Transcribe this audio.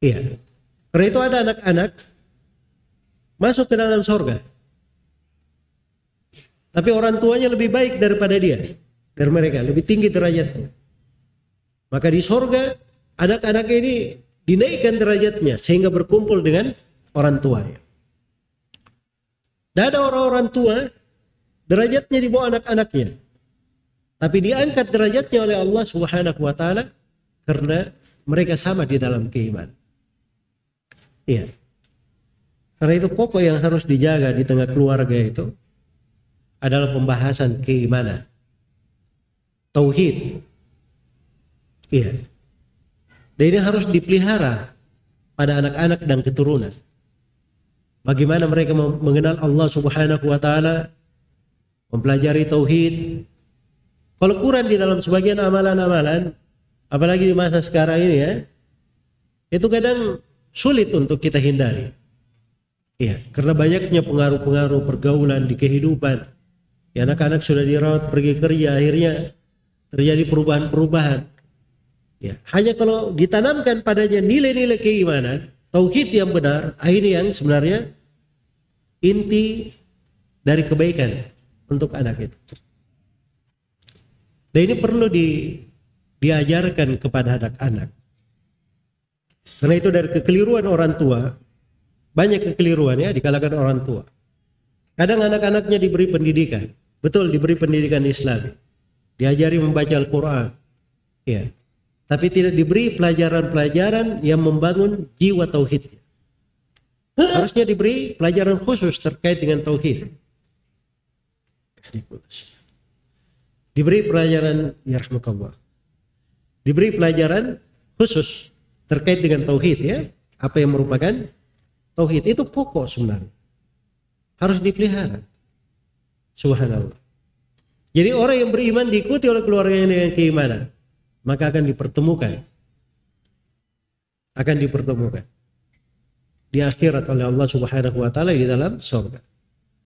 Iya. Karena itu ada anak-anak masuk ke dalam sorga. Tapi orang tuanya lebih baik daripada dia. Dari mereka, lebih tinggi derajatnya. Maka di sorga, anak-anak ini dinaikkan derajatnya sehingga berkumpul dengan orang tuanya. Dan ada orang-orang tua derajatnya di bawah anak-anaknya. Tapi diangkat derajatnya oleh Allah Subhanahu wa taala karena mereka sama di dalam keimanan. Iya. Karena itu pokok yang harus dijaga di tengah keluarga itu adalah pembahasan keimanan. Tauhid. Iya. Dan ini harus dipelihara pada anak-anak dan keturunan. Bagaimana mereka mengenal Allah Subhanahu wa taala, mempelajari tauhid. Kalau kurang di dalam sebagian amalan-amalan, apalagi di masa sekarang ini ya, itu kadang sulit untuk kita hindari. Iya, karena banyaknya pengaruh-pengaruh pergaulan di kehidupan. Ya, anak-anak sudah dirawat pergi kerja, akhirnya terjadi perubahan-perubahan. Ya, hanya kalau ditanamkan padanya nilai-nilai keimanan, tauhid yang benar, ini yang sebenarnya inti dari kebaikan untuk anak itu. Dan ini perlu di, diajarkan kepada anak-anak. Karena itu dari kekeliruan orang tua, banyak kekeliruan ya di kalangan orang tua. Kadang anak-anaknya diberi pendidikan, betul diberi pendidikan Islam, diajari membaca Al-Quran, ya. Tapi tidak diberi pelajaran-pelajaran yang membangun jiwa tauhidnya. Harusnya diberi pelajaran khusus terkait dengan tauhid. Diberi pelajaran ya rahmatullah. Diberi pelajaran khusus terkait dengan tauhid ya. Apa yang merupakan Tauhid itu pokok sebenarnya. Harus dipelihara. Subhanallah. Jadi orang yang beriman diikuti oleh keluarganya dengan keimanan, maka akan dipertemukan. Akan dipertemukan di akhirat oleh Allah Subhanahu wa taala di dalam surga.